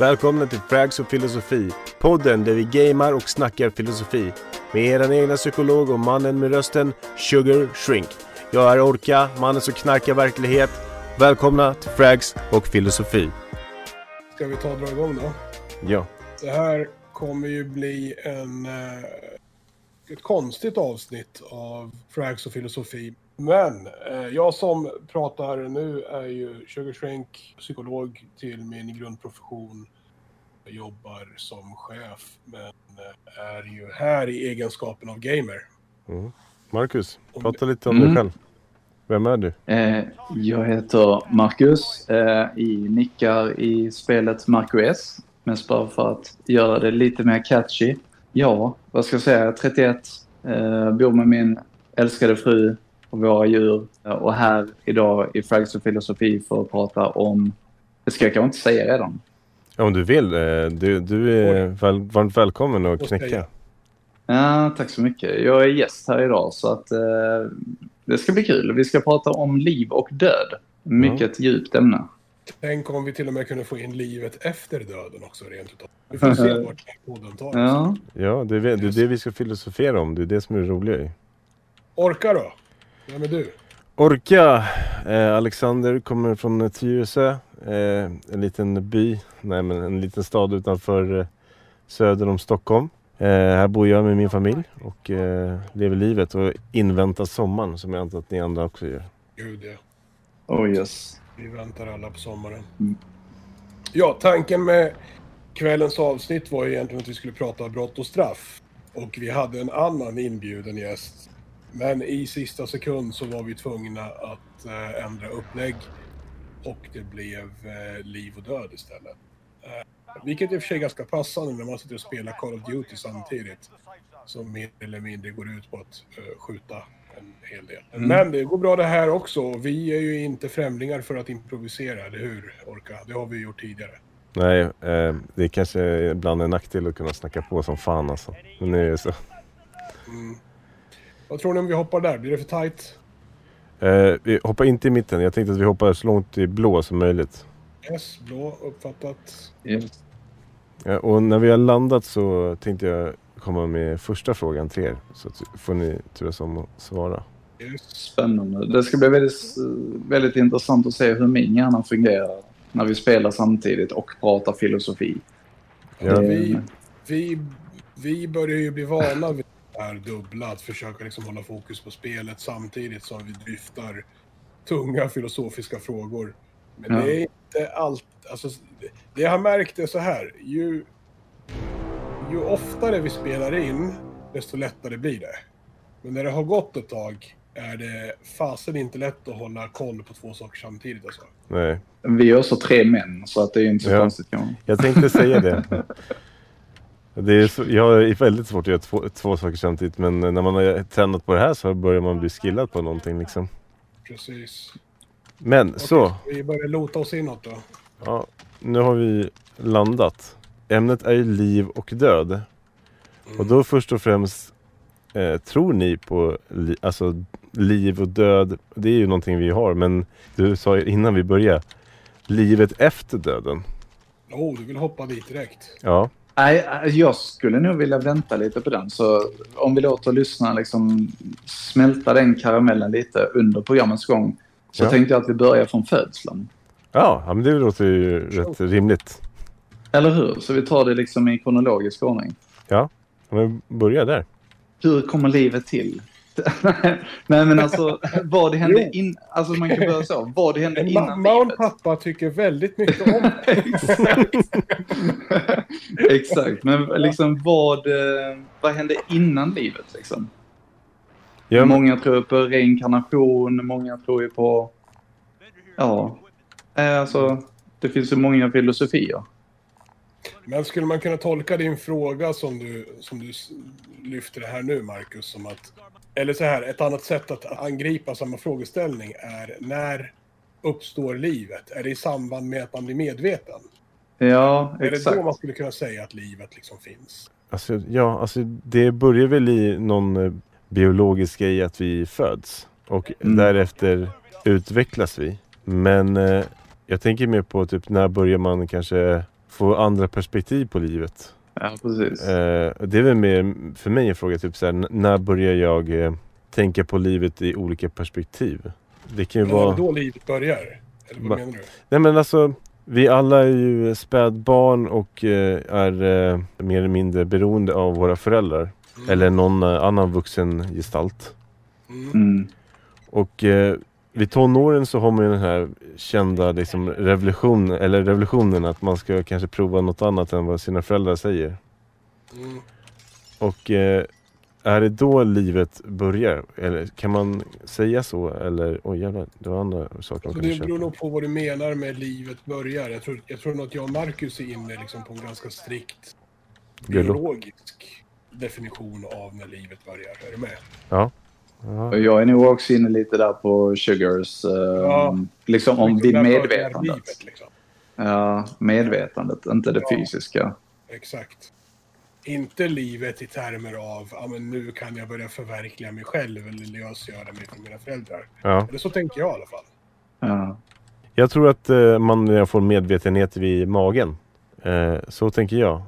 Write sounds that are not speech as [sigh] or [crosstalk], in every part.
Välkomna till Frags och filosofi. Podden där vi gamar och snackar filosofi. Med er egna psykolog och mannen med rösten Sugar Shrink. Jag är Orka, mannen som knarkar verklighet. Välkomna till Frags och filosofi. Ska vi ta och dra igång då? Ja. Det här kommer ju bli en, eh, ett konstigt avsnitt av Frags och filosofi. Men eh, jag som pratar nu är ju Sugar Shrink, psykolog till min grundprofession. Jag jobbar som chef men eh, är ju här i egenskapen av gamer. Mm. Marcus, prata lite om Mm. dig själv. Vem är du? Eh, jag heter Marcus. Eh, i nickar i spelet Marco S. Mest bara för att göra det lite mer catchy. Ja, vad ska jag säga? Jag är 31. Eh, bor med min älskade fru och våra djur. Och här idag i Frags och filosofi för att prata om... Det ska jag kanske inte säga redan. Ja, Om du vill. eh, Du, du är väl, varmt välkommen att knäcka. Ja, tack så mycket. Jag är gäst här idag så att eh, det ska bli kul. Vi ska prata om liv och död. Mycket djupt ämne. Tänk om vi till och med kunde få in livet efter döden också rent utav. Vi får se vart podden tar oss. Ja, Ja, det är, det är det vi ska filosofera om. Det är det som är ju. Orka då? Vem är du? Orka! Eh, Alexander kommer från Tyresö. Eh, en liten by, nej men en liten stad utanför eh, söder om Stockholm. Eh, här bor jag med min familj och eh, lever livet och inväntar sommaren som jag antar att ni andra också gör. Gud ja. oh yes. Vi väntar alla på sommaren. Mm. Ja, tanken med kvällens avsnitt var ju egentligen att vi skulle prata brott och straff. Och vi hade en annan inbjuden gäst. Men i sista sekund så var vi tvungna att eh, ändra upplägg. Och det blev eh, liv och död istället. Eh, vilket i och för sig är ganska passande när man sitter och spelar Call of Duty samtidigt. Som mer eller mindre går ut på att skjuta en hel del. Mm. Men det går bra det här också. Vi är ju inte främlingar för att improvisera, eller hur Orka? Det har vi gjort tidigare. Nej, eh, det är kanske ibland en nackdel att kunna snacka på som fan alltså. Men nu är det så. Mm. Vad tror ni om vi hoppar där? Blir det för tight? Eh, vi hoppar inte i mitten. Jag tänkte att vi hoppar så långt i blå som möjligt. Yes, blå, uppfattat. yes. Ja, och när vi har landat så tänkte jag komma med första frågan till er. Så får ni turas om att svara. Spännande. Det ska bli väldigt, väldigt intressant att se hur min hjärna fungerar när vi spelar samtidigt och pratar filosofi. Ja. Vi, vi, vi börjar ju bli vana vid här dubbla, att försöka liksom hålla fokus på spelet samtidigt som vi dryftar tunga filosofiska frågor. Men Ja. det är inte allt, alltså det- jag har märkt är så här, ju, ju oftare vi spelar in, desto lättare blir det. Men när det har gått ett tag är det fasen inte lätt att hålla koll på två saker samtidigt alltså. Nej, Vi är också tre män, så att det är inte så Ja. konstigt jag tänkte säga det. [laughs] det är så, jag är väldigt svårt att göra två, två saker samtidigt. Men när man har tränat på det här så börjar man bli skillad på någonting liksom. Precis. Men så, Okej, Vi börjar lota oss inåt då. ja, nu har vi landat. Ämnet är ju liv och död. Och då först och främst, eh, tror ni på li- alltså, liv och död? Det är ju någonting vi har, men du sa ju innan vi började, livet efter döden. Oh, du vill hoppa dit direkt. Ja, Nej, jag skulle nog vilja vänta lite på den. Så om vi låter lyssnarna liksom smälta den karamellen lite under programmets gång. Så Ja. tänkte jag att vi börjar från födseln. ja ja, men det låter ju rätt rimligt. Eller hur? Så vi tar det liksom i kronologisk ordning. Ja, men börja där. Hur kommer livet till? [laughs] Nej men alltså, vad hände in... Alltså man kan börja så. Vad hände innan Mount livet? pappa tycker väldigt mycket om [laughs] Exakt. Men liksom vad, eh, vad hände innan livet liksom? Ja, men, Många tror på reinkarnation, många tror ju på... Ja. Eh, Alltså, det finns ju många filosofier. Men skulle man kunna tolka din fråga som du, som du lyfter det här nu, Marcus, som att... Eller så här, ett annat sätt att angripa samma frågeställning är när uppstår livet? Är det i samband med att man blir medveten? Ja, Är det exakt. då man skulle kunna säga att livet liksom finns? alltså, ja, alltså det börjar väl i någon eh, biologisk grej att vi föds. Och Mm. därefter utvecklas vi. Men eh, jag tänker mer på typ när börjar man kanske få andra perspektiv på livet. Ja, precis. Eh, det är väl mer för mig en fråga, typ så här, när börjar jag eh, tänka på livet i olika perspektiv? Det kan ju Men vara... då livet börjar? Eller vad Va- menar du? Nej men alltså, vi alla är ju spädbarn och eh, är eh, mer eller mindre beroende av våra föräldrar. Mm. Eller någon eh, annan vuxen gestalt. Mm. Mm. Och eh, vid tonåren så har man ju den här kända liksom, revolution, eller revolutionen att man ska kanske prova något annat än vad sina föräldrar säger. Mm. Och eh, är det då livet börjar? Eller kan man säga så? Eller oj jävlar, det var andra saker man Så kunde det beror nog på vad du menar med livet börjar. Jag tror, jag tror nog att jag och Marcus är inne liksom på en ganska strikt Biolog. biologisk definition av när livet börjar. Är du med? Ja. Och jag är nog också inne lite där på Sugars. Eh, Ja. Liksom om medvetandet. Livet, liksom. Ja, medvetandet, inte det Ja. fysiska. Exakt. Inte livet i termer av ja, men nu kan jag börja förverkliga mig själv eller lösgöra mig från mina föräldrar. ja. Eller så tänker jag i alla fall. Ja. Jag tror att eh, man får medvetenhet vid magen. Eh, så tänker jag.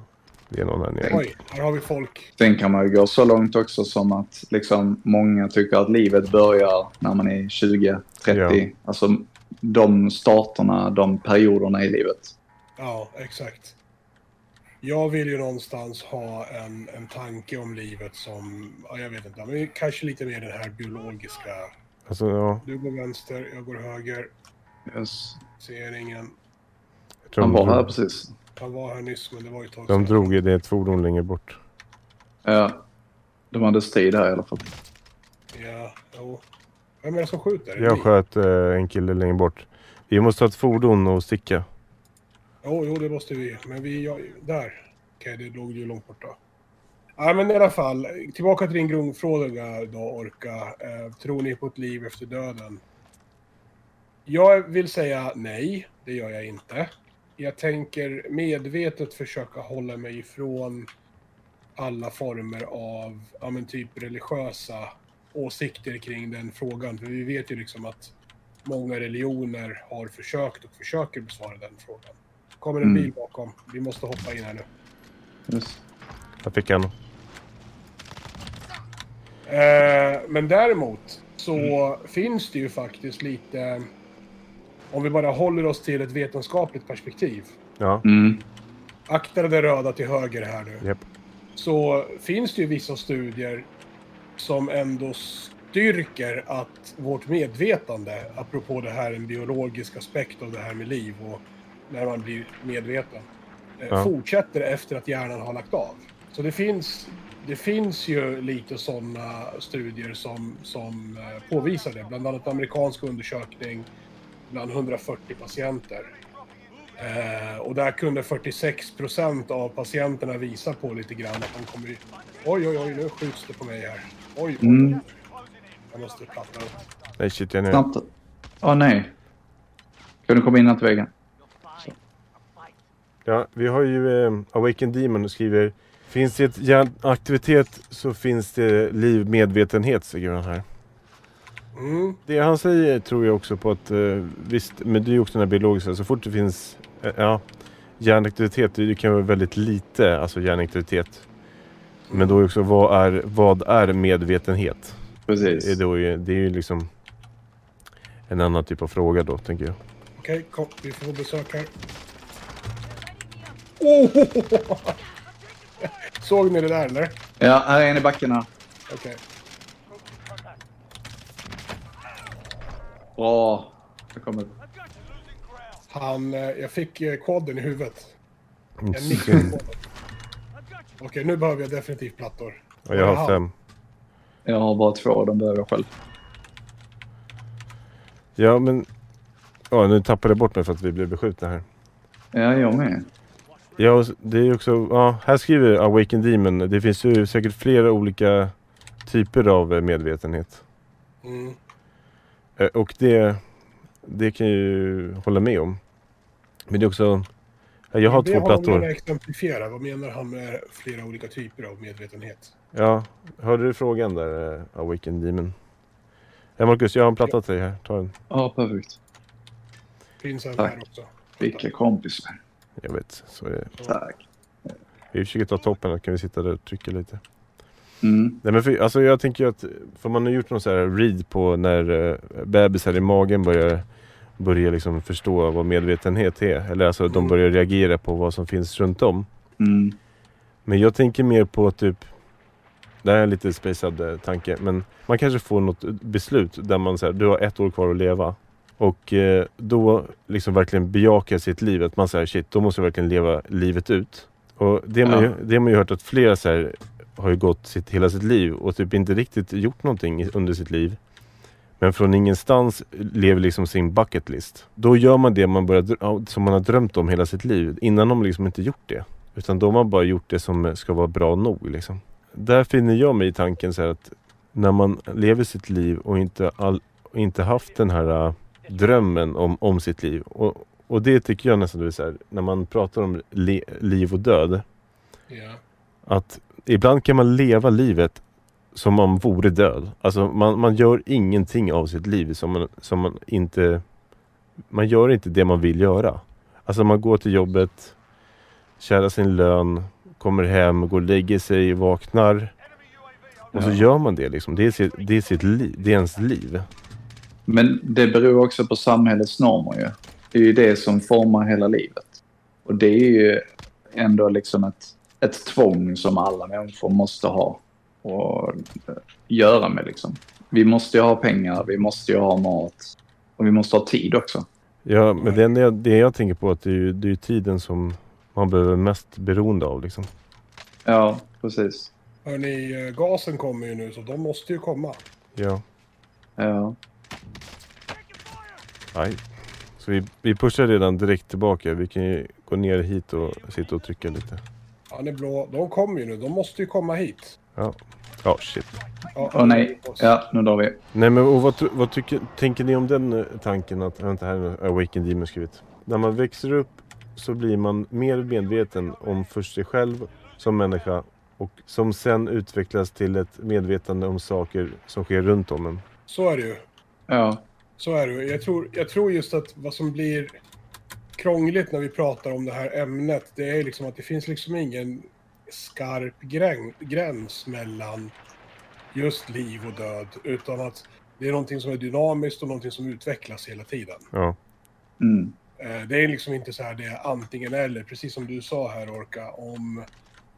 Det är någon här nere. Oj, här har vi folk. Sen kan man ju gå så långt också som att liksom, många tycker att livet börjar när man är 20, 30. Ja. Alltså de starterna, de perioderna i livet. Ja, exakt. Jag vill ju någonstans ha en, en tanke om livet som, ja, jag vet inte, men kanske lite mer den här biologiska. Alltså, ja, Du går vänster, jag går höger, Yes. ser ingen. jag tror Han var här precis. Han var här nyss, men det var ju ett tag de sedan. drog i det ett fordon längre bort. Ja. De hade strid här i alla fall. Ja, jo. Vem är det som skjuter? Jag sköt eh, en kille längre bort. Vi måste ha ett fordon och sticka. Jo, jo, det måste vi. Men vi, ja, där. Okej, det låg ju långt borta. Ja, men i alla fall. Tillbaka till din grundfråga då, Orka. Eh, tror ni på ett liv efter döden? Jag vill säga nej, det gör jag inte. Jag tänker medvetet försöka hålla mig ifrån alla former av, ja men typ religiösa åsikter kring den frågan. För vi vet ju liksom att många religioner har försökt och försöker besvara den frågan. kommer en Mm. bil bakom. Vi måste hoppa in här nu. Yes. Jag fick en. Eh, men däremot så finns det ju faktiskt lite... Om vi bara håller oss till ett vetenskapligt perspektiv. Ja, Mm. Akta det röda till höger här nu. japp. Så finns det ju vissa studier som ändå styrker att vårt medvetande, apropå det här en biologisk aspekt av det här med liv och när man blir medveten, eh, Ja. fortsätter efter att hjärnan har lagt av. Så det finns, det finns ju lite sådana studier som, som eh, påvisar det. Bland annat en amerikansk undersökning bland 140 patienter. Eh, och där kunde 46% av patienterna visa på lite grann att de kommer... Oj, oj, oj, nu skjuts det på mig här. Oj, oj. Mm. Jag måste platta upp. Nej shit, jag är nere. Snabbt. Åh nej. Kan du komma innanför väggen? Ja, vi har ju eh, Awaken Demon och skriver Finns det ett hjärnaktivitet så finns det liv medvetenhet, skriver han här. Mm, Det han säger tror jag också på att eh, visst, men det är ju också den här biologiska, så fort det finns eh, ja, hjärnaktivitet, det kan vara väldigt lite alltså hjärnaktivitet. Men då är också vad är, vad är medvetenhet? Det är, Precis. då, ju- det är ju liksom en annan typ av fråga då, tänker jag. Okej, kom. Vi får besök här. Oh! [laughs] Såg ni det där eller? Ja, här är en i backen här. Okej. Bra. Jag kommer. Han... eh, Jag fick eh, quadden i huvudet. Mm, Jag nickade på den. Okej, nu behöver jag definitivt plattor. Och jag har fem. Jag har bara två, de behöver jag själv. Ja, men... Ja, nu tappade jag bort mig för att vi blev beskjutna här. Ja, jag med. Ja, och det är också... Ja, här skriver Awaken Demon. Det finns ju säkert flera olika typer av eh, medvetenhet. Mm. Eh, Och det... Det kan jag ju hålla med om. Men det är också... ja, Jag har det två har plattor. gärna exemplifiera. Vad menar han med flera olika typer av medvetenhet? Ja, hörde du frågan där, eh, Awaken Demon? Ja, Marcus, jag har en platta till dig här. Ta den. Ja, perfekt. Finns en Tack. här också. Vilka kompisar. Jag vet, så är det. Tack. Vi försöker ta toppen, då kan vi sitta där och trycka lite. Mm. Nej men för, alltså jag tänker att, för man har gjort någon så här read på när uh, bebisar i magen börjar, börjar liksom förstå vad medvetenhet är. Eller alltså de Mm. börjar reagera på vad som finns runt om. Mm. Men jag tänker mer på typ Det här är en lite spacad eh, tanke men man kanske får något beslut där man säger du har ett år kvar att leva. Och eh, då liksom verkligen bejaka sitt liv. Att man säger shit, då måste jag verkligen leva livet ut. Och det har man, Ja. ju, det har man ju hört att flera så här, har ju gått sitt, hela sitt liv och typ inte riktigt gjort någonting under sitt liv. Men från ingenstans lever liksom sin bucket list. Då gör man det man börjar, som man har drömt om hela sitt liv. Innan har man liksom inte gjort det. Utan då har man bara gjort det som ska vara bra nog. Liksom. Där finner jag mig i tanken så att när man lever sitt liv och inte, all, inte haft den här äh, drömmen om, om sitt liv. Och, och det tycker jag nästan, du vet, så här, när man pratar om li, liv och död. Ja. Att ibland kan man leva livet som om man vore död. Alltså man, man gör ingenting av sitt liv som man, som man inte... Man gör inte det man vill göra. Alltså man går till jobbet, tjänar sin lön, kommer hem, går och lägger sig, vaknar. Och så gör man det liksom. Det är sitt, det är sitt liv. Det är ens liv. Men det beror också på samhällets normer ju. Det är ju det som formar hela livet. Och det är ju ändå liksom ett, ett tvång som alla människor måste ha och eh, göra med liksom. Vi måste ju ha pengar, vi måste ju ha mat och vi måste ha tid också. Ja, men det, jag, det jag tänker på är att det är, ju, det är tiden som man behöver mest beroende av liksom. Ja, precis. Hörni, eh, gasen kommer ju nu så de måste ju komma. Ja. Ja. Nej. Så vi, vi pushar redan direkt tillbaka. Vi kan ju gå ner hit och sitta och trycka lite. Han är blå. De kommer ju nu. De måste ju komma hit. Ja. Ja, shit. Ja, Åh nej. Ja, nu drar vi. Nej men och vad, vad tycker, tänker ni om den eh, tanken att, vänta här är Awaken Demon skrivit. När man växer upp så blir man mer medveten om först sig själv som människa och som sen utvecklas till ett medvetande om saker som sker runt om en. Så är det ju. Ja. Så är det ju. Jag tror, jag tror just att vad som blir krångligt när vi pratar om det här ämnet, det är liksom att det finns liksom ingen skarp grän, gräns mellan just liv och död, utan att det är någonting som är dynamiskt och någonting som utvecklas hela tiden. Ja. Mm. Eh, Det är liksom inte så här det är antingen eller, precis som du sa här Orka, om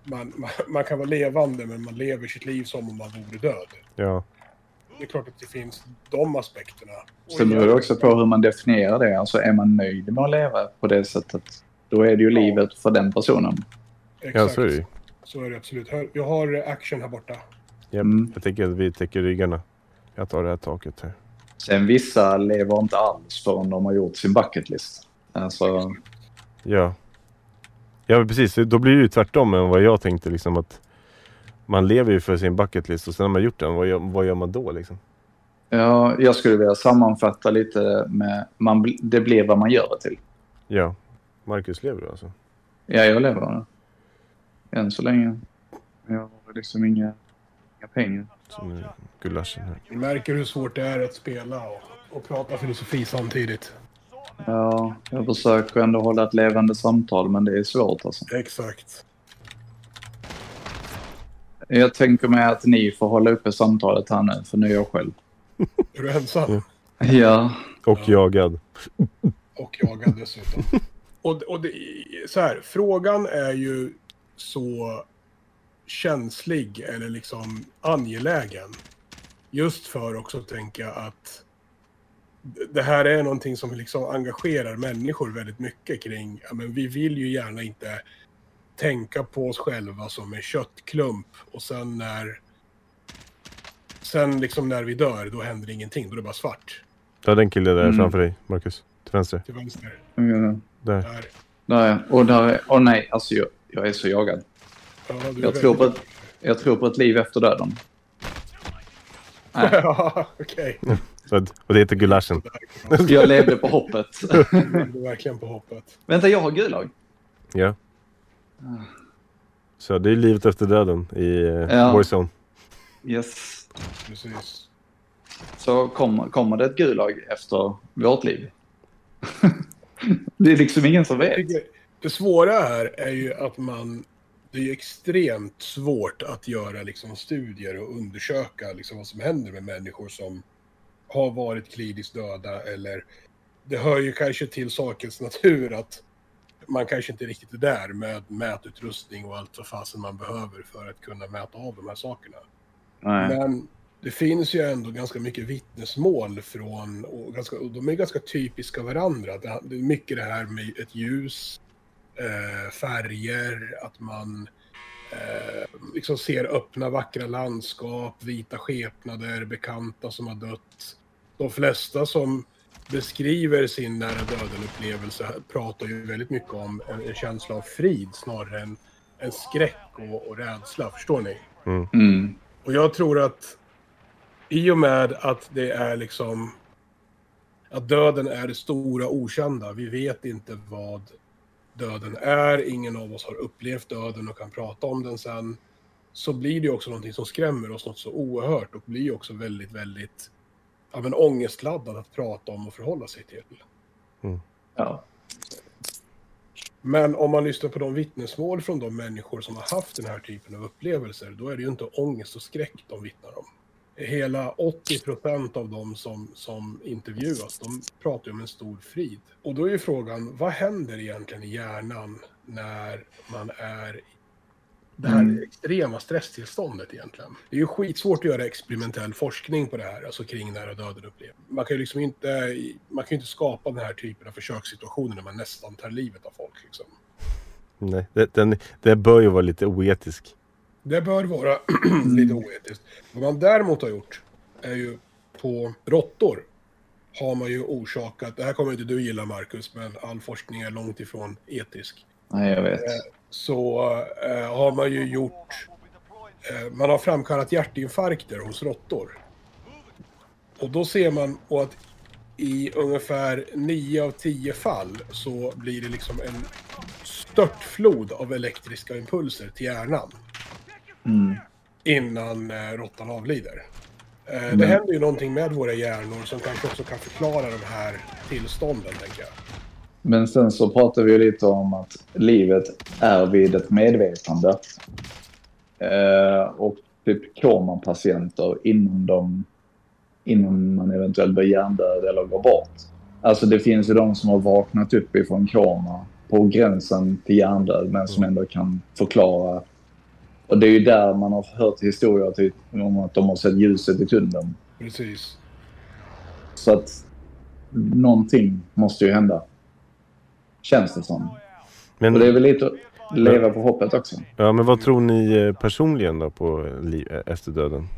man, man, [laughs] man kan vara levande men man lever sitt liv som om man vore död. Ja. Det är klart att det finns de aspekterna. Så det beror också på hur man definierar det. Alltså är man nöjd med att leva på det sättet, då är det ju Ja. livet för den personen. ja, Exakt. så är det ju. Så är det absolut. Vi har action här borta. Japp. Mm. Jag tänker att vi täcker ryggarna. Jag tar det här taket här. Sen vissa lever inte alls förrän de har gjort sin bucket list. Alltså, Ja. Ja precis, då blir det ju tvärtom än vad jag tänkte liksom att man lever ju för sin bucket list och sen när man gjort den, vad gör, vad gör man då liksom? ja, jag skulle vilja sammanfatta lite med man, det blir vad man gör det till. Ja. Marcus lever du alltså? Ja, jag lever än så länge. Jag har liksom inga, inga pengar. Som gulaschen här. Ni märker hur svårt det är att spela och, och prata filosofi samtidigt. Ja, jag försöker ändå hålla ett levande samtal, men det är svårt alltså. Exakt. Jag tänker mig att ni får hålla uppe samtalet här nu, för nu är jag själv. Är du ensam? Ja. Ja, Och jagad. Och jagad dessutom. Och, och det, så här, frågan är ju så känslig eller liksom angelägen. Just för också att tänka att det här är någonting som liksom engagerar människor väldigt mycket kring, ja, men vi vill ju gärna inte tänka på oss själva som en köttklump och sen när sen liksom när vi dör då händer ingenting, då är det bara svart Ta den killen där Mm. framför dig, Marcus. Till vänster. till vänster. ja. Där. Där. Där är, och där är, åh nej, alltså jag, jag är så jagad. Ja, du är Jag tror, på ett, jag tror på ett liv efter döden. [laughs] Nej, ja, okej. [laughs] Och det heter gulaschen. jag levde på hoppet. [laughs] Du är verkligen på hoppet. Vänta, jag har gulag. Ja. Så det är livet efter döden i uh, Ja. Warzone. Yes. Precis. Så kommer, kommer det ett gulag efter vårt liv? [laughs] det är liksom ingen som vet. Det svåra här är ju att man... Det är ju extremt svårt att göra liksom studier och undersöka liksom vad som händer med människor som har varit kliniskt döda eller... Det hör ju kanske till sakens natur att man kanske inte riktigt är där med mätutrustning och allt vad fasen man behöver för att kunna mäta av de här sakerna. Nej. Men det finns ju ändå ganska mycket vittnesmål från, och, ganska, och de är ganska typiska varandra. Det, är mycket det här med ett ljus, eh, färger, att man eh, liksom ser öppna vackra landskap, vita skepnader, bekanta som har dött. De flesta som beskriver sin nära döden-upplevelse pratar ju väldigt mycket om en, en känsla av frid snarare än en skräck och, och rädsla, förstår ni? Mm. Och jag tror att i och med att det är liksom att döden är det stora okända. Vi vet inte vad döden är. Ingen av oss har upplevt döden och kan prata om den sen. Så blir det också någonting som skrämmer oss något så oerhört och blir också väldigt, väldigt ja, men ångestladdat att prata om och förhålla sig till. Ja. Men om man lyssnar på de vittnesmål från de människor som har haft den här typen av upplevelser, då är det ju inte ångest och skräck de vittnar om. Hela 80 procent av de som, som intervjuas, de pratar ju om en stor frid. Och då är ju frågan, vad händer egentligen i hjärnan när man är det här Mm. extrema stresstillståndet egentligen? Det är ju skitsvårt att göra experimentell forskning på det här, alltså kring nära döden upplevelser. Man kan ju liksom inte, man kan inte skapa den här typen av försökssituationer när man nästan tar livet av folk liksom. Nej, det, den, det bör ju vara lite oetisk. Det bör vara [clears throat] lite oetiskt. Vad man däremot har gjort är ju på råttor har man ju orsakat, det här kommer inte du gilla Marcus, men all forskning är långt ifrån etisk. Nej, jag vet. Så eh, har man ju gjort, eh, man har framkallat hjärtinfarkter hos råttor. Och då ser man och att i ungefär 9 av 10 fall så blir det liksom en störtflod av elektriska impulser till hjärnan Mm. innan eh, råttan avlider. Eh, Det händer ju någonting med våra hjärnor som kanske också kan förklara de här tillstånden, tänker jag. Men sen så pratar vi lite om att livet är vid ett medvetande. Eh, och typ komapatienter innan, de, innan man eventuellt blir hjärndöd eller går bort. Alltså det finns ju de som har vaknat upp ifrån koma på gränsen till hjärndöd men som ändå kan förklara. Och det är ju där man har hört historier typ, om att de har sett ljuset i tunneln. Precis. Så att någonting måste ju hända. Känns det som. Men, Och det är väl lite att leva på hoppet också. ja, men vad tror ni eh, personligen då på eh, efter döden?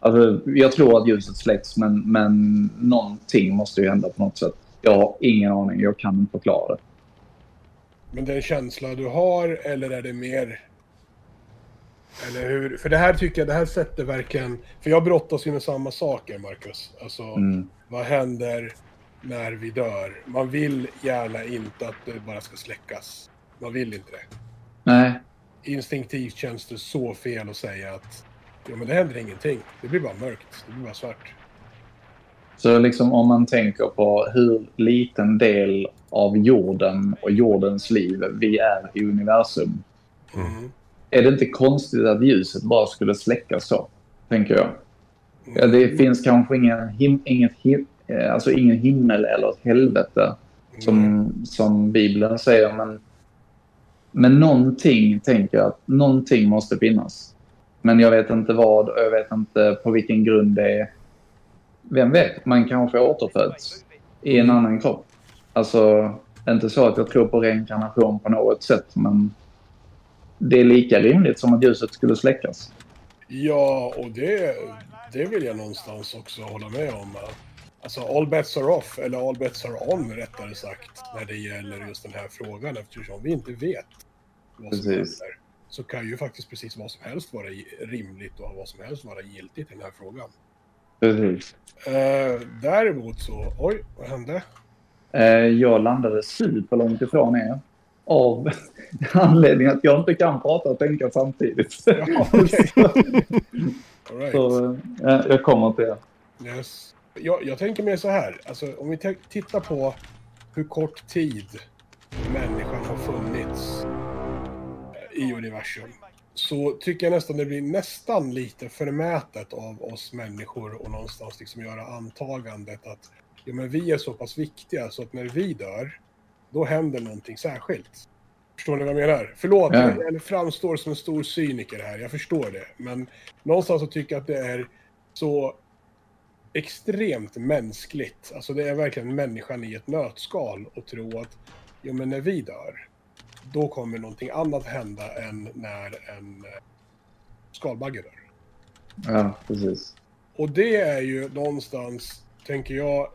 Alltså, jag tror att ljuset släcks, men, men någonting måste ju hända på något sätt. Jag har ingen aning. Jag kan inte förklara det. Men den känsla du har, eller är det mer... Eller hur? För det här tycker jag, det här sätter verkligen... För jag brottas ju med samma saker, Marcus. Alltså, Mm. vad händer när vi dör? Man vill gärna inte att det bara ska släckas. Man vill inte det. Nej, Instinktivt känns det så fel att säga att ja, men det händer ingenting. Det blir bara mörkt. Det blir bara svart. så liksom om man tänker på hur liten del av jorden och jordens liv vi är i universum. Mm. Är det inte konstigt att ljuset bara skulle släckas så? Tänker jag. Ja, det finns kanske ingen, him, inget him, alltså ingen himmel eller ett helvete som, som Bibeln säger. Men, men någonting tänker jag att någonting måste finnas. Men jag vet inte vad och jag vet inte på vilken grund det är. Vem vet? Man kanske återföds i en annan kropp. Alltså, inte så att jag tror på reinkarnation på något sätt, men det är lika rimligt som att ljuset skulle släckas. Ja, och det, det vill jag någonstans också hålla med om. att- Alltså all bets are off, eller all bets are on rättare sagt, när det gäller just den här frågan eftersom vi inte vet vad som Precis. händer. Så kan ju faktiskt precis vad som helst vara rimligt och vad som helst vara giltigt i den här frågan. Precis. Eh, däremot så, oj, vad hände? Eh, jag landade superlångt ifrån er. Av [laughs] anledningen att jag inte kan prata och tänka samtidigt. Ja, okej. [laughs] All right. Så eh, jag kommer till det. Yes. Jag, jag tänker mer så här, alltså om vi tittar på hur kort tid människan har funnits i universum så tycker jag nästan det blir nästan lite förmätet av oss människor och någonstans liksom göra antagandet att ja, men vi är så pass viktiga så att när vi dör, då händer någonting särskilt. Förstår ni vad jag menar? Förlåt, Ja. jag framstår som en stor cyniker här, jag förstår det. Men någonstans så tycker jag att det är så extremt mänskligt. Alltså det är verkligen människan i ett nötskal och tro att ja, men när vi dör, då kommer någonting annat hända än när en eh, skalbagge dör. Ja, precis. Och det är ju någonstans, tänker jag,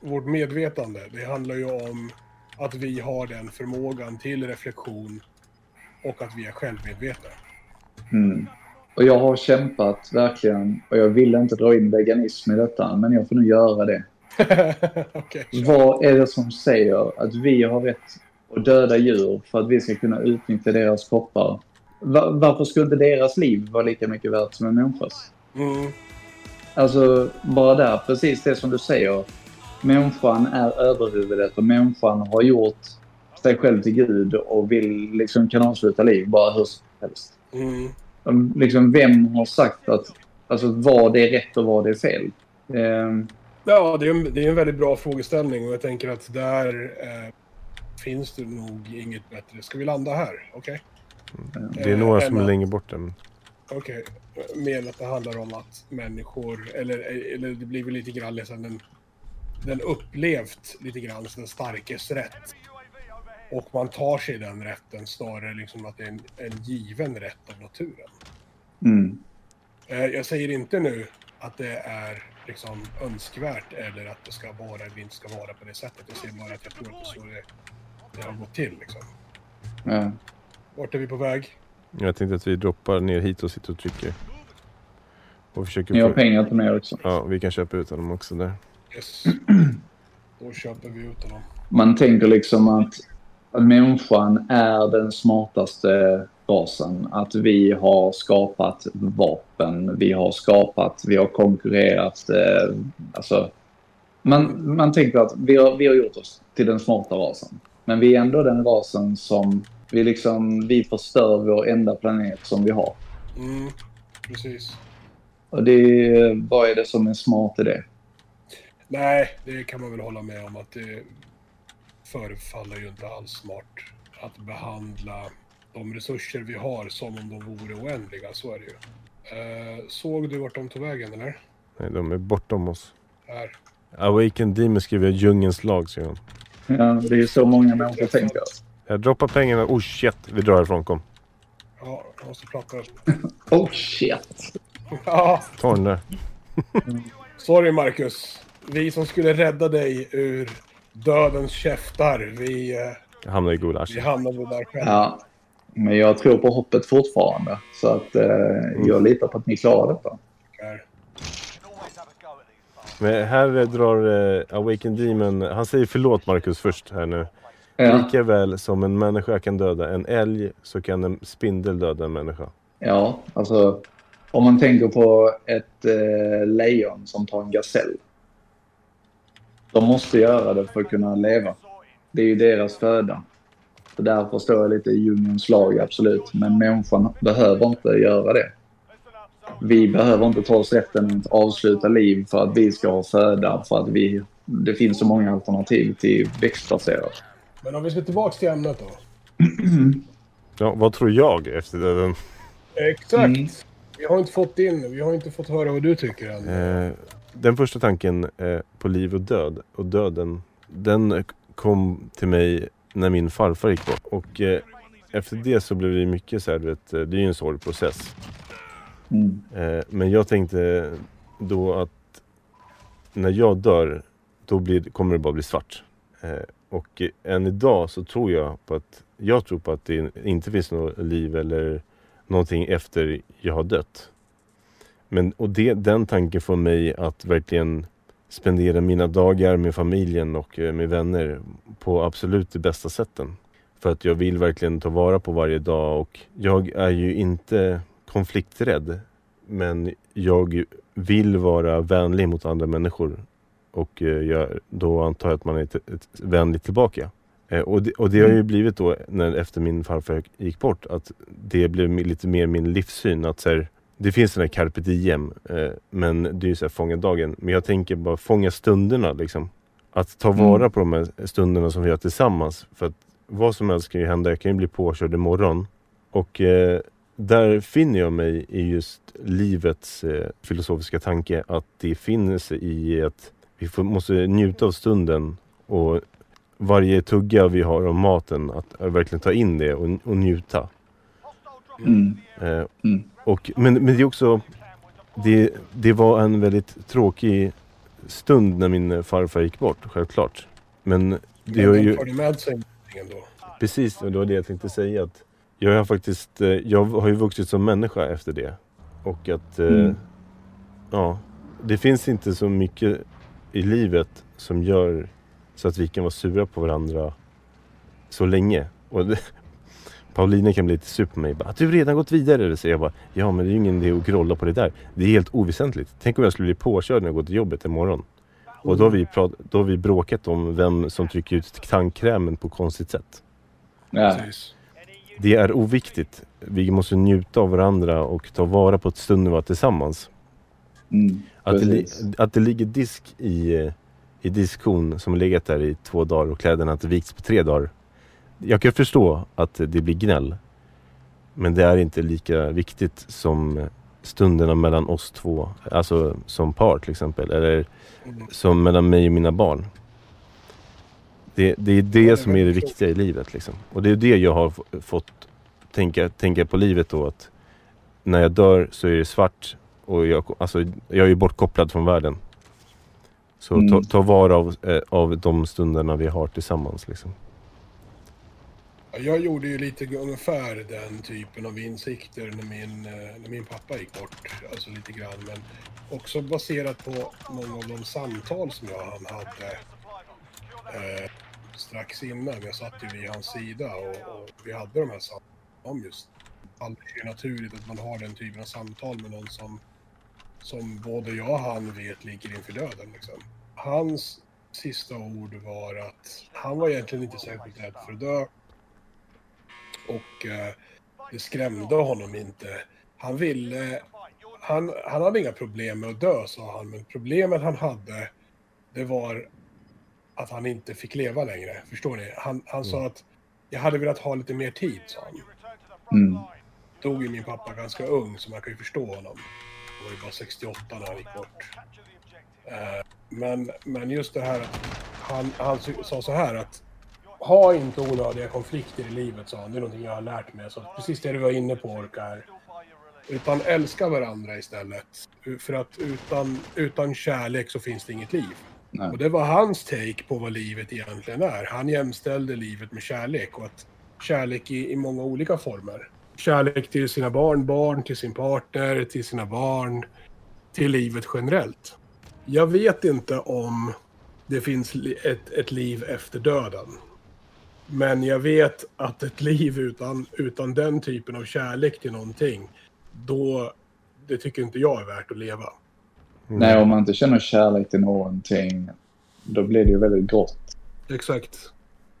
vårt medvetande. Det handlar ju om att vi har den förmågan till reflektion och att vi är självmedvetna. Mm. Och jag har kämpat verkligen, och jag vill inte dra in veganism i detta, men jag får nu göra det. [laughs] Kör. Vad är det som säger att vi har rätt att döda djur för att vi ska kunna utnyttja deras kroppar? Va- varför skulle inte deras liv vara lika mycket värt som en människas? Mm, Alltså, bara där, precis det som du säger. Människan är överhuvudet och människan har gjort sig själv till Gud och vill liksom kan avsluta liv bara hur som helst. mm, Liksom, vem har sagt att alltså, vad det är rätt och vad det är fel? Ehm, Ja, det är, en, det är en väldigt bra frågeställning och jag tänker att där eh, finns det nog inget bättre. Ska vi landa här? Okej. Det är några Eh, som är längre bort än... Okej. Men att det handlar om att människor, eller, eller det blir väl lite grann liksom den, den upplevt lite grann som den starkes rätt. Och man tar sig den rätten snarare liksom att det är en, en given rätt av naturen. mm, Eh, Jag säger inte nu att det är liksom önskvärt eller att det ska vara eller inte ska vara på det sättet. Jag säger bara att jag tror att det är så det, det har gått till. Liksom. ja. Vart är vi på väg? Jag tänkte att vi droppar ner hit och sitter och trycker. Och försöker Ni har pengar till mig också. Ja, vi kan köpa ut honom också där. Yes. [clears throat] Då köper vi ut honom. Man tänker liksom att människan är den smartaste rasen. Att vi har skapat vapen, vi har skapat, vi har konkurrerat. Eh, alltså, man, man tänker att vi har, vi har gjort oss till den smarta rasen. Men vi är ändå den rasen som vi liksom, vi förstör vår enda planet som vi har. Mm, precis. Och det är, vad är det som är smart i det? Nej, det kan man väl hålla med om att det förefaller ju inte alls smart att behandla de resurser vi har som om de vore oändliga. Så är det ju. Eh, såg du vart de tog vägen eller? Nej, de är bortom oss. Här. Awaken Demon skriver jag djungelns lag, säger han. Ja, det är så många människor tänker. Jag droppar pengarna. Oh shit, vi drar ifrån. Kom. Ja, jag måste prata. [laughs] Oh shit! [laughs] Ja, Ta den där. sorry Marcus. Vi som skulle rädda dig ur dödens käftar, vi, eh, hamnar i gulasch. vi hamnade där själva. Ja, men jag tror på hoppet fortfarande. Så att eh, jag litar på att ni klarar detta. Här. Men här eh, drar eh, Awaken Demon... Han säger förlåt Marcus först här nu. Ja, Lika väl som en människa kan döda en älg så kan en spindel döda en människa. ja alltså om man tänker på ett eh, lejon som tar en gasell. De måste göra det för att kunna leva. Det är ju deras föda. Så där förstår jag lite djungelns lag, absolut. Men människan behöver inte göra det. Vi behöver inte ta oss rätten att avsluta liv för att vi ska ha föda. För att vi, det finns så många alternativ till växtbaserat. Men om vi ska tillbaka till ämnet då. [clears throat] Ja, vad tror jag efter döden? Exakt. Mm. Vi har inte fått in, vi har inte fått höra vad du tycker än. Eh, den första tanken eh, på liv och död och döden. Den kom till mig när min farfar gick bort. Och eh, efter det så blev det mycket så här, du vet, det är ju en sorgprocess. Mm. Eh, men jag tänkte då att när jag dör, då blir, kommer det bara bli svart. Eh, och än idag så tror jag på att, jag tror på att det inte finns något liv eller någonting efter jag har dött. Men, och det, den tanken får mig att verkligen spendera mina dagar med familjen och eh, med vänner på absolut de bästa sätten. För att jag vill verkligen ta vara på varje dag och jag är ju inte konflikträdd. Men jag vill vara vänlig mot andra människor. Och eh, jag, då antar jag att man är ett, ett vänligt tillbaka. Eh, och, det, och det har ju blivit då, när, efter min farfar gick bort, att det blev lite mer min livssyn. Att så här, det finns den här carpe diem, eh, men det är ju så här, fånga dagen. Men jag tänker bara fånga stunderna liksom. Att ta Mm. vara på de här stunderna som vi har tillsammans. För att vad som helst kan ju hända. Jag kan ju bli påkörd imorgon. Och eh, där finner jag mig i just livets eh, filosofiska tanke. Att det finns i att vi får, måste njuta av stunden. Och varje tugga vi har av maten, att eh, verkligen ta in det och, och njuta. Mm. Eh, Mm. Och, men, men det är också, det, det var en väldigt tråkig stund när min farfar gick bort, självklart. Men det har ju, förde med sig ändå. precis, och det var det jag tänkte säga. att Jag har faktiskt, eh, jag har ju vuxit som människa efter det. Och att, eh, Mm. ja, det finns inte så mycket i livet som gör så att vi kan vara sura på varandra så länge. Och det, Paulina kan bli lite sur på mig. Bara, att du redan gått vidare. Så jag bara, ja men det är ju ingen idé att grolla på det där. Det är helt oväsentligt. Tänk om jag skulle bli påkörd när jag går till jobbet imorgon. Och då har vi, prat, då har vi bråkat om vem som trycker ut tandkrämen på konstigt sätt. Ja. Det är oviktigt. Vi måste njuta av varandra och ta vara på ett stund vi var tillsammans. Mm. Att det, att det ligger disk i, i diskon som har legat där i två dagar och kläderna inte vikts på tre dagar. Jag kan förstå att det blir gnäll. Men det är inte lika viktigt som stunderna mellan oss två. Alltså som par till exempel. Eller Mm. som mellan mig och mina barn. Det, det är det som är det viktiga i livet. Liksom. Och det är det jag har fått tänka, tänka på livet då. Att när jag dör så är det svart och jag, alltså, jag är ju bortkopplad från världen. Så Mm. ta, ta vara av, eh, av de stunderna vi har tillsammans. Liksom. Jag gjorde ju lite ungefär den typen av insikter när min, eh, när min pappa gick bort. Alltså lite grann. Men också baserat på många av de samtal som jag och han hade eh, strax innan. Jag satt ju vid hans sida och, och vi hade de här samtalen om just allt är naturligt att man har den typen av samtal med någon som, som både jag och han vet ligger inför döden. Liksom. Hans sista ord var att han var egentligen inte särskilt rädd för att dö. Och eh, det skrämde honom inte. Han ville... Han, han hade inga problem med att dö, sa han. Men problemet han hade, det var att han inte fick leva längre. Förstår ni? Han, han sa att jag hade velat ha lite mer tid, sa han. Mm. Dog ju min pappa ganska ung, så man kan ju förstå honom. Han var ju bara 68 när han gick bort. Eh, men, men just det här att han, han sa så här att ha inte onödiga konflikter i livet, sa han. Det är någonting jag har lärt mig. Så precis det du var inne på, Orkar. Utan älska varandra istället. För att utan, utan kärlek så finns det inget liv. Nej. Och det var hans take på vad livet egentligen är. Han jämställde livet med kärlek och att kärlek i, i många olika former. Kärlek till sina barn, barn till sin partner, till sina barn, till livet generellt. Jag vet inte om det finns ett, ett liv efter döden. Men jag vet att ett liv utan, utan den typen av kärlek till någonting, då, det tycker inte jag är värt att leva. Nej, om man inte känner kärlek till någonting, då blir det ju väldigt grått. Exakt.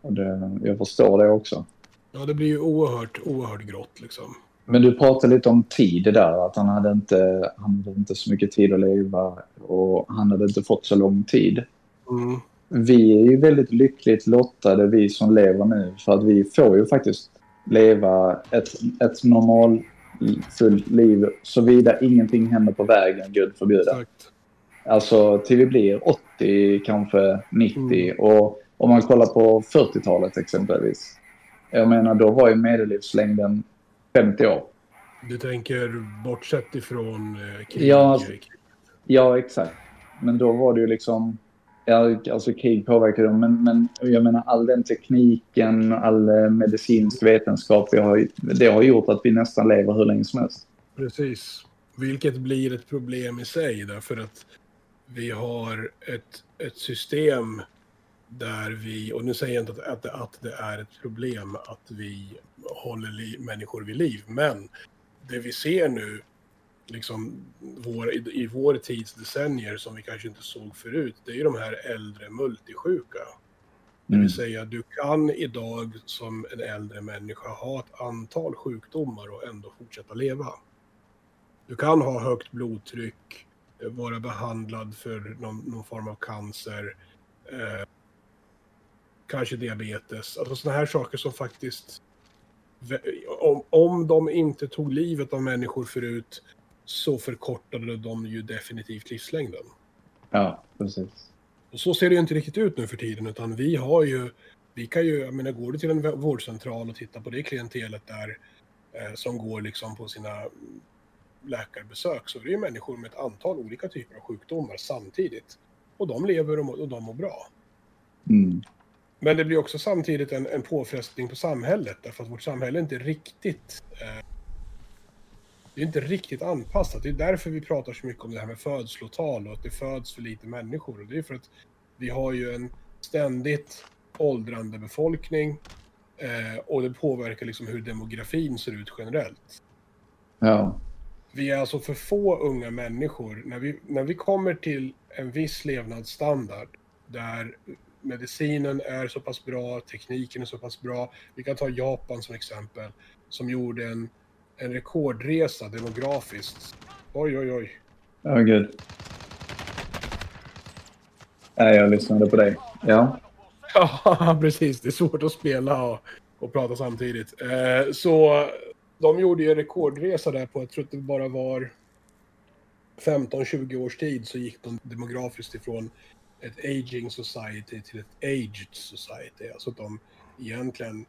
Och det, jag förstår det också. Ja, det blir ju oerhört, oerhört grått liksom. Men du pratade lite om tid där, att han hade, inte, han hade inte så mycket tid att leva och han hade inte fått så lång tid. Mm. Vi är ju väldigt lyckligt lottade, vi som lever nu, för att vi får ju faktiskt leva ett, ett normalfullt liv såvida ingenting händer på vägen, gud förbjude. Exakt. Alltså till vi blir 80, kanske 90. Och om man kollar på 40-talet exempelvis. Jag menar, då var ju medellivslängden 50 år. Du tänker bortsett ifrån eh, krig? Ja. Ja, exakt. Men då var det ju liksom... Ja, alltså krig påverkar dem, men, men jag menar all den tekniken, all eh, medicinsk vetenskap, vi har, det har gjort att vi nästan lever hur länge som helst. Precis. Vilket blir ett problem i sig därför att vi har ett, ett system där vi, och nu säger jag inte att, att, det- att det är ett problem att vi håller li, människor vid liv, men det vi ser nu liksom vår, i, i vår tids decennier som vi kanske inte såg förut, det är ju de här äldre multisjuka. Det Mm. vill säga, du kan idag som en äldre människa ha ett antal sjukdomar och ändå fortsätta leva. Du kan ha högt blodtryck, eh, vara behandlad för någon, någon form av cancer, eh, kanske diabetes, alltså sådana här saker som faktiskt, om, om de inte tog livet av människor förut så förkortade de ju definitivt livslängden. Ja, precis. Och så ser det ju inte riktigt ut nu för tiden, utan vi har ju, vi kan ju, jag menar, går du till en vårdcentral och tittar på det klientelet där eh, som går liksom på sina läkarbesök så är det ju människor med ett antal olika typer av sjukdomar samtidigt. Och de lever och, och de mår bra. Mm. Men det blir också samtidigt en, en påfrestning på samhället därför att vårt samhälle inte riktigt eh, det är inte riktigt anpassat. Det är därför vi pratar så mycket om det här med födslotal och att det föds för lite människor. Och det är för att vi har ju en ständigt åldrande befolkning eh, och det påverkar liksom hur demografin ser ut generellt. Ja. Vi är alltså för få unga människor. När vi, när vi kommer till en viss levnadsstandard där medicinen är så pass bra, tekniken är så pass bra. Vi kan ta Japan som exempel, som gjorde en, en rekordresa demografiskt. Oj, oj, oj. Ja, gud. Nej, jag lyssnade på dig. Ja. [laughs] Ja, precis. Det är svårt att spela och, och prata samtidigt. Eh, så de gjorde ju en rekordresa där på, jag tror att det bara var 15-20 års tid så gick de demografiskt ifrån ett aging society till ett aged society. Alltså att de egentligen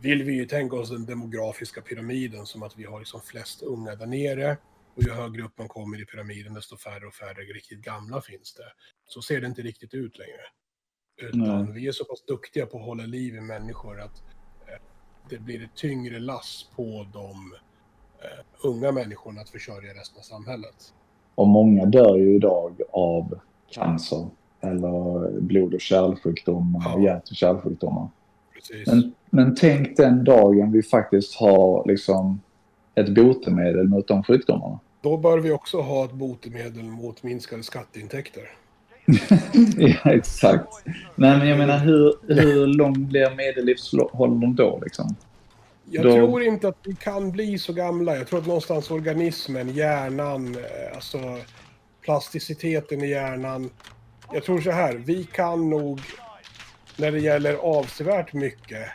vill vi ju tänka oss den demografiska pyramiden som att vi har liksom flest unga där nere och ju högre upp man kommer i pyramiden desto färre och färre riktigt gamla finns det. Så ser det inte riktigt ut längre. Utan Nej. vi är så pass duktiga på att hålla liv i människor att eh, det blir ett tyngre lass på de eh, unga människorna att försörja resten av samhället. Och många dör ju idag av cancer eller blod och kärlsjukdomar Ja. hjärt och kärlsjukdomar. Precis. Men, men tänk den dagen vi faktiskt har liksom ett botemedel mot de sjukdomarna. Då bör vi också ha ett botemedel mot minskade skatteintäkter. [laughs] ja, exakt. Nej, men jag menar hur, hur lång blir medellivsåldern då liksom? Jag Då- tror inte att vi kan bli så gamla. Jag tror att någonstans organismen, hjärnan, eh, alltså plasticiteten i hjärnan. Jag tror så här, vi kan nog när det gäller avsevärt mycket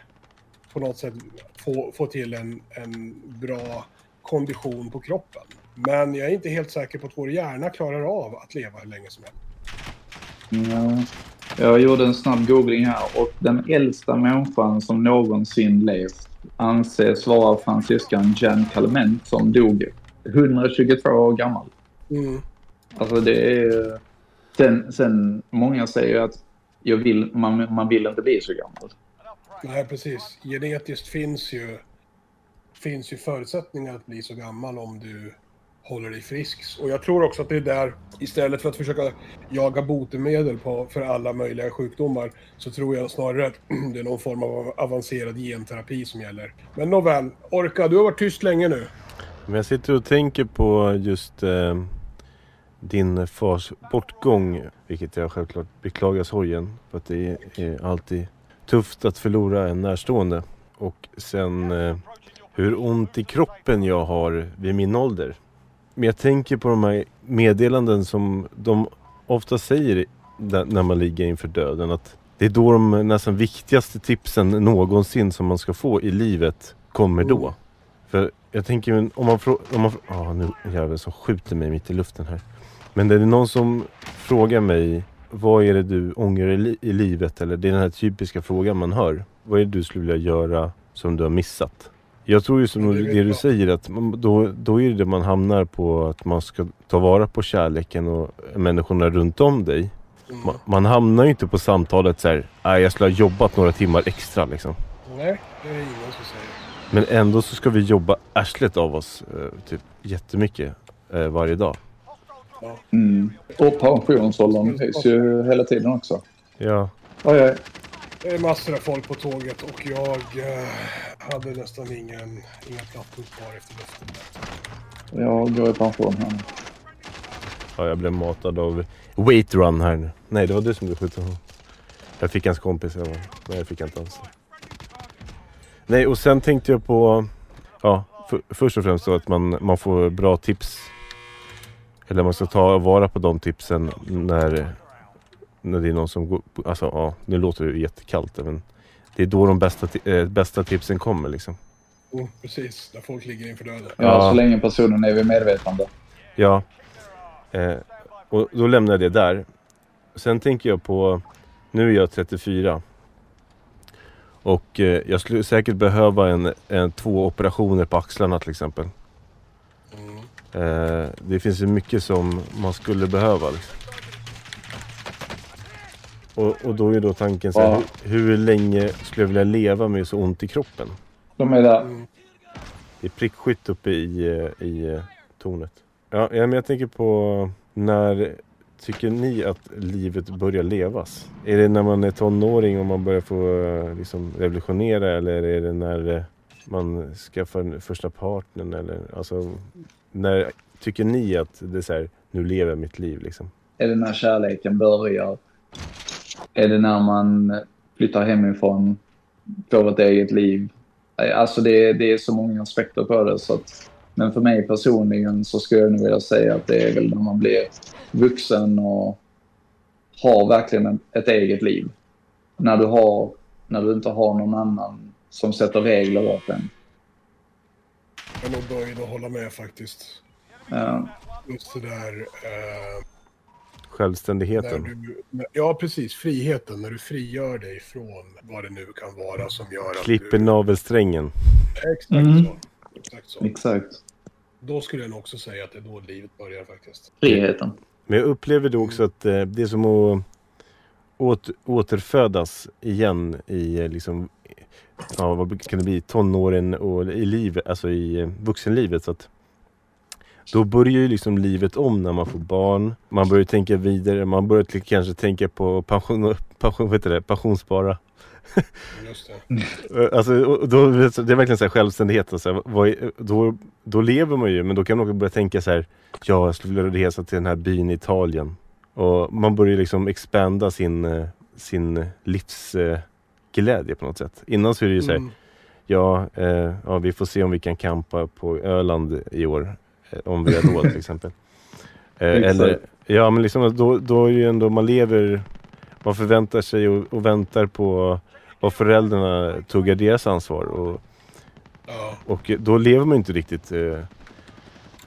på något sätt få, få till en, en bra kondition på kroppen. Men jag är inte helt säker på att vår hjärna klarar av att leva hur länge som helst. Ja. Jag gjorde en snabb googling här och den äldsta människan som någonsin levt anses vara fransyskan Jeanne Calment som dog 122 år gammal. Mm. Alltså det är... Sen, sen många säger att jag vill, man, man vill inte bli så gammal. Nej, precis. Genetiskt finns ju, finns ju förutsättningar att bli så gammal om du håller dig frisk. Och jag tror också att det är där, istället för att försöka jaga botemedel på, för alla möjliga sjukdomar, så tror jag snarare att [clears throat] det är någon form av avancerad genterapi som gäller. Men nåväl, Orka, du har varit tyst länge nu. Men jag sitter och tänker på just eh, din fars bortgång. Vilket jag självklart beklagar sorgen. För att det är, är alltid tufft att förlora en närstående. Och sen eh, hur ont i kroppen jag har vid min ålder. Men jag tänker på de här meddelanden som de ofta säger när man ligger inför döden. Att det är då de nästan viktigaste tipsen någonsin som man ska få i livet kommer då. Mm. För jag tänker om man frågar... Man, frå- ah, nu är det en jävel som skjuter mig mitt i luften här. Men det är någon som frågar mig vad är det du ångrar i, li- i livet? Eller det är den här typiska frågan man hör. Vad är det du skulle vilja göra som du har missat? Jag tror ju som det det, du säger att då, då är det det man hamnar på att man ska ta vara på kärleken och människorna runt om dig. Mm. Man, man hamnar ju inte på samtalet så här, "Nej, jag skulle ha jobbat några timmar extra liksom. Nej, det är ingen som säger. Men ändå så ska vi jobba arslet av oss eh, typ jättemycket eh, varje dag. Mm. Och pensionsåldern höjs ju hela tiden också. Ja, Oj, oj. Det är massor av folk på tåget och jag eh, hade nästan ingen, inga plattor kvar efter luften. Jag går i pension här nu. ja jag blev matad av Wait Run här nu. Nej, det var du som blev skjuten. Jag fick hans kompis. Ja. Nej, jag fick inte alls. Nej, och sen tänkte jag på... Ja, för, först och främst så att man, man får bra tips. Eller man ska ta vara på de tipsen när, när det är någon som går... Alltså ja, nu låter det jättekallt men det är då de bästa, äh, bästa tipsen kommer liksom. Oh, precis, när folk ligger inför döden. Ja, ja, så länge personen är vid medvetande. Ja. Eh, och då lämnar jag det där. Sen tänker jag på, nu är jag 34. Och eh, jag skulle säkert behöva en, en, två operationer på axlarna till exempel. Eh, det finns ju mycket som man skulle behöva. Liksom. Och, och då är då tanken så här, ja. hur, hur, länge skulle jag vilja leva med så ont i kroppen? De är där. Mm. Det är prickskytt uppe i, eh, i eh, tornet. Ja, men jag tänker på när tycker ni att livet börjar levas? Är det när man är tonåring och man börjar få liksom, revolutionera eller är det när man skaffar första partnern? Eller, alltså, när tycker ni att det är så här, nu lever jag mitt liv liksom? Är det när kärleken börjar? Är det när man flyttar hemifrån, får ett eget liv? Alltså det, det är så många aspekter på det. Så att, men för mig personligen så skulle jag nog vilja säga att det är väl när man blir vuxen och har verkligen ett eget liv. När du, har, när du inte har någon annan som sätter regler åt en. Jag är nog böjd att hålla med faktiskt. Ja. Just det där... Eh, Självständigheten. Du, ja, precis. Friheten. När du frigör dig från vad det nu kan vara som gör att Klipper du... navelsträngen. Exakt mm. så. Exakt så. Exakt. Då skulle jag nog också säga att det är då livet börjar faktiskt. Friheten. Men jag upplever då också att eh, det är som att åter, återfödas igen i eh, liksom, ja, vad kan det bli, tonåren och i livet, alltså i eh, vuxenlivet. Så att då börjar ju liksom livet om när man får barn. Man börjar tänka vidare, man börjar kanske tänka på pension, pension, vet det, pensionsspara. Just det. [laughs] alltså, då, det är verkligen så här självständighet. Alltså, vad, då, då lever man ju, men då kan man också börja tänka så här. Ja, jag skulle vilja resa till den här byn i Italien. Och man börjar liksom expanda sin, eh, sin livsglädje på något sätt. Innan så är det ju så här. Mm. Ja, eh, ja, vi får se om vi kan campa på Öland i år. Eh, om vi har råd till [laughs] exempel. Eh, eller, ja, men liksom, då, då är ju ändå man lever, man förväntar sig och, och väntar på vad föräldrarna tuggar deras ansvar. Och, och då lever man inte riktigt eh,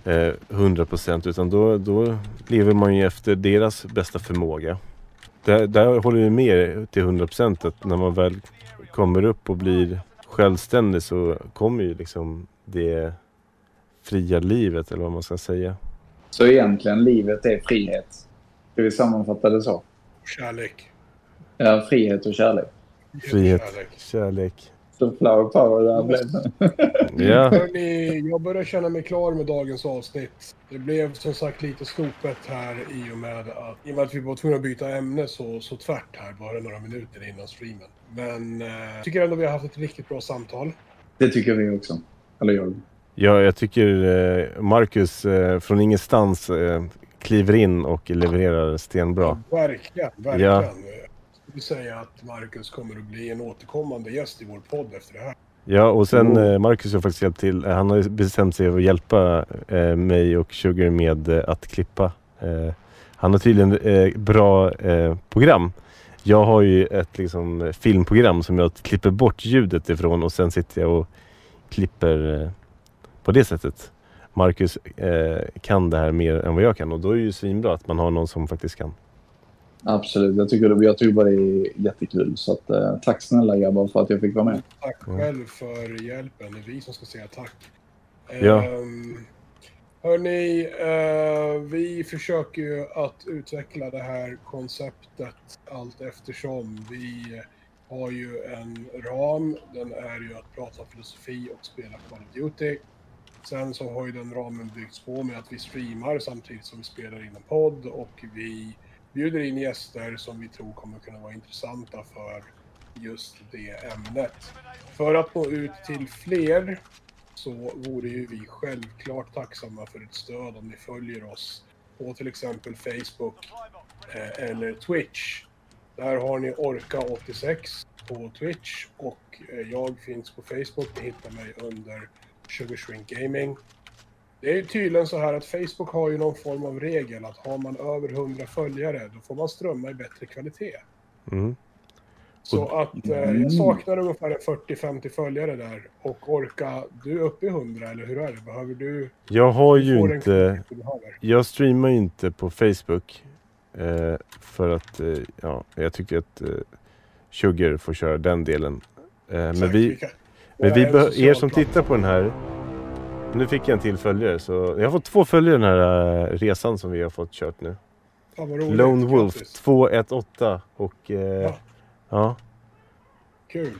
eh, 100% utan då, då lever man ju efter deras bästa förmåga. Där, där håller vi med till 100% att när man väl kommer upp och blir självständig så kommer ju liksom det fria livet eller vad man ska säga. Så egentligen livet är frihet? Ska vi sammanfatta det så? Kärlek. Ja, frihet och kärlek. Frihet, kärlek. kärlek. Så flower power där blev [laughs] ja. Hörrni, jag börjar känna mig klar med dagens avsnitt. Det blev som sagt lite snopet här i och med att, i och med att vi var tvungna att byta ämne så, så tvärt här bara några minuter innan streamen. Men eh, tycker ändå vi har haft ett riktigt bra samtal. Det tycker vi också. Eller jag. Ja, jag tycker eh, Marcus eh, från ingenstans eh, kliver in och levererar stenbra. Ja, verkligen, verkligen. Ja. Skulle säga att Marcus kommer att bli en återkommande gäst i vår podd efter det här. Ja, och sen mm. Marcus har faktiskt hjälpt till. Han har bestämt sig för att hjälpa eh, mig och Sugar med eh, att klippa. Eh, han har tydligen eh, bra program. Jag har ju ett liksom, filmprogram som jag klipper bort ljudet ifrån och sen sitter jag och klipper på det sättet. Marcus eh, kan det här mer än vad jag kan och då är det ju svinbra att man har någon som faktiskt kan. Absolut, jag tycker, jag tycker bara det är jättekul. Så att, eh, tack snälla grabbar för att jag fick vara med. Tack själv för hjälpen. Det är vi som ska säga tack. Ja. Um, hörni, uh, vi försöker ju att utveckla det här konceptet allt eftersom. Vi har ju en ram. Den är ju att prata filosofi och spela Call of Duty. Sen så har ju den ramen byggts på med att vi streamar samtidigt som vi spelar in en podd och vi bjuder in gäster som vi tror kommer kunna vara intressanta för just det ämnet. För att nå ut till fler så vore ju vi självklart tacksamma för ett stöd om ni följer oss på till exempel Facebook eh, eller Twitch. Där har ni Orka86 på Twitch och eh, jag finns på Facebook. Ni hittar mig under Sugar Shrink Gaming. Det är tydligen så här att Facebook har ju någon form av regel att har man över 100 följare då får man strömma i bättre kvalitet. Mm. Så att eh, Mm. jag saknar ungefär 40-50 följare där. Och Orka, du är uppe i 100 eller hur är det? Behöver du... Jag har ju inte... Jag streamar ju inte på Facebook. Eh, för att eh, ja, jag tycker att eh, Sugar får köra den delen. Eh, men vi, men vi er som tittar på den här. Nu fick jag en till följare. Så jag har fått två följare den här eh, resan som vi har fått kört nu. Roligt. Lone Wolf Grattis. 218. Och eh, Ja. ja. Kul.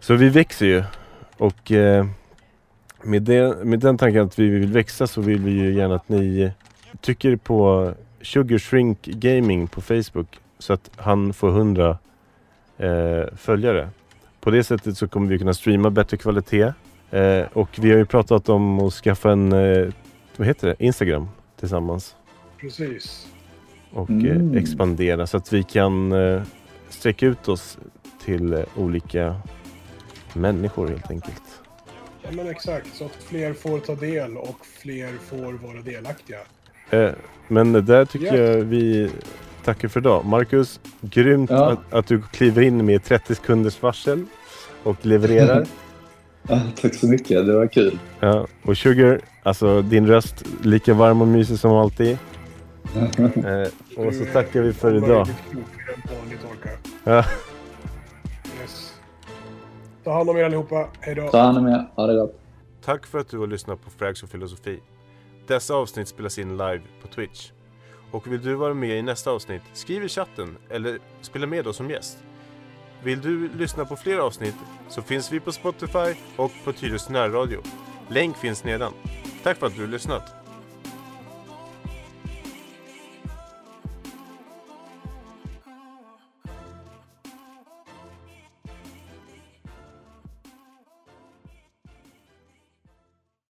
Så vi växer ju. Och eh, med, det, med den tanken att vi vill växa så vill vi ju gärna att ni tycker på Sugar Shrink Gaming på Facebook så att han får 100 eh, följare. På det sättet så kommer vi kunna streama bättre kvalitet. Eh, och vi har ju pratat om att skaffa en, eh, vad heter det, Instagram tillsammans. Precis. Och Mm. eh, expandera så att vi kan eh, sträcka ut oss till eh, olika människor helt enkelt. Ja, men exakt. Så att fler får ta del och fler får vara delaktiga. Eh, men där tycker Ja. jag vi tackar för idag. Marcus, grymt Ja. att, att du kliver in med 30 sekunders varsel och levererar. [laughs] Ja, tack så mycket, det var kul. ja, och Sugar, alltså din röst lika varm och mysig som alltid. [laughs] Eh, och så tackar vi för idag. Ja. Yes. Ta hand om er allihopa. Hej då. Ta hand om er, ha det gott. Tack för att du har lyssnat på Frags och filosofi. Dessa avsnitt spelas in live på Twitch. Och vill du vara med i nästa avsnitt, skriv i chatten eller spela med oss som gäst. Vill du lyssna på fler avsnitt så finns vi på Spotify och på Tyresö närradio. Länk finns nedan. Tack för att du har lyssnat.